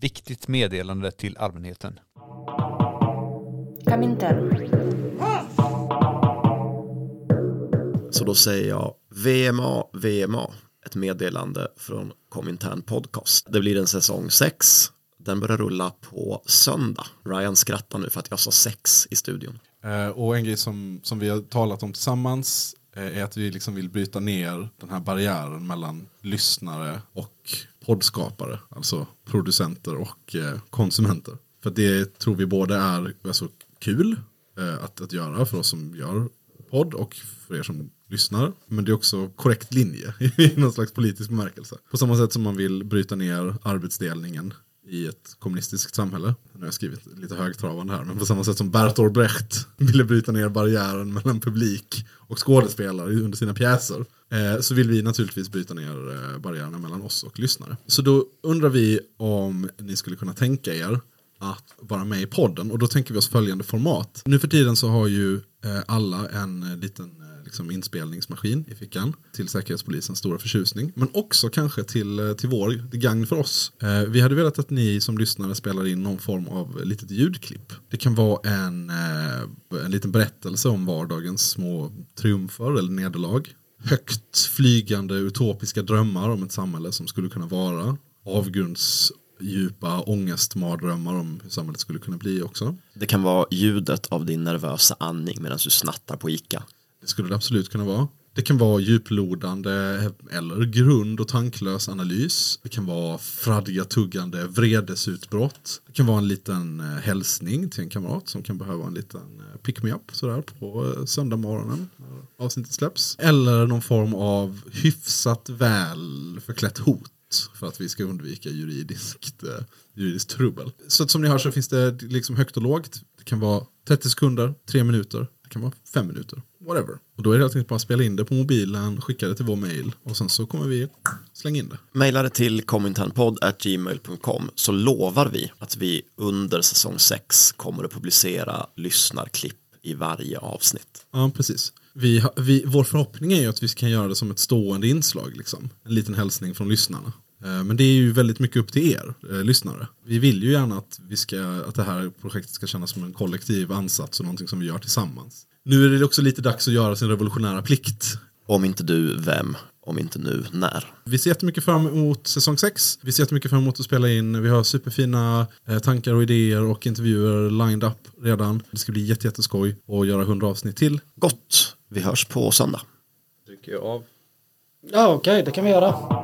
Viktigt meddelande till allmänheten. Komintern. Så då säger jag VMA, VMA, ett meddelande från Komintern Podcast. Det blir en säsong 6. Den börjar rulla på söndag. Ryan skrattar nu för att jag sa sex i studion. Eh, och en grej som, som vi har talat om tillsammans Eh, är att vi liksom vill bryta ner den här barriären mellan lyssnare och poddskapare, alltså producenter och eh, konsumenter. För det tror vi både är alltså, kul eh, att, att göra för oss som gör podd och för er som lyssnar. Men det är också korrekt linje i någon slags politisk bemärkelse. På samma sätt som man vill bryta ner arbetsdelningen i ett kommunistiskt samhälle. Nu har jag skrivit lite högtravande här, men på samma sätt som Bertolt Brecht ville bryta ner barriären mellan publik och skådespelare under sina pjäser. Eh, så vill vi naturligtvis bryta ner eh, barriärerna mellan oss och lyssnare. Så då undrar vi om ni skulle kunna tänka er att vara med i podden och då tänker vi oss följande format. Nu för tiden så har ju eh, alla en eh, liten liksom inspelningsmaskin i fickan till Säkerhetspolisens stora förtjusning. Men också kanske till, eh, till vår, till gagn för oss. Eh, vi hade velat att ni som lyssnare spelar in någon form av litet ljudklipp. Det kan vara en, eh, en liten berättelse om vardagens små triumfer eller nederlag. Högt flygande utopiska drömmar om ett samhälle som skulle kunna vara. Avgrunds djupa ångestmardrömmar om hur samhället skulle kunna bli också. Det kan vara ljudet av din nervösa andning medan du snattar på Ica. Det skulle det absolut kunna vara. Det kan vara djuplodande eller grund och tanklös analys. Det kan vara fradga tuggande vredesutbrott. Det kan vara en liten eh, hälsning till en kamrat som kan behöva en liten eh, pick-me-up sådär på eh, söndag morgonen när avsnittet släpps. Eller någon form av hyfsat väl förklätt hot för att vi ska undvika juridiskt, eh, juridiskt trubbel. Så att som ni hör så finns det liksom högt och lågt. Det kan vara 30 sekunder, 3 minuter, det kan vara 5 minuter, whatever. Och då är det helt enkelt bara att spela in det på mobilen, skicka det till vår mail och sen så kommer vi slänga in det. Maila det till kominternpodd.gmail.com så lovar vi att vi under säsong 6 kommer att publicera lyssnarklipp i varje avsnitt. Ja, precis. Vi, vi, vår förhoppning är ju att vi kan göra det som ett stående inslag. Liksom. En liten hälsning från lyssnarna. Eh, Men det är ju väldigt mycket upp till er, eh, lyssnare. Vi vill ju gärna att, vi ska, att det här projektet ska kännas som en kollektiv ansats och någonting som vi gör tillsammans. Nu är det också lite dags att göra sin revolutionära plikt. Om inte du, vem? Om inte nu, när? Vi ser jättemycket fram emot säsong 6. Vi ser jättemycket fram emot att spela in. Vi har superfina eh, tankar och idéer och intervjuer lined up redan. Det ska bli jätte, jätteskoj att göra 100 avsnitt till. Gott, vi hörs på söndag. Trycker jag av. Ja, okej, det kan vi göra.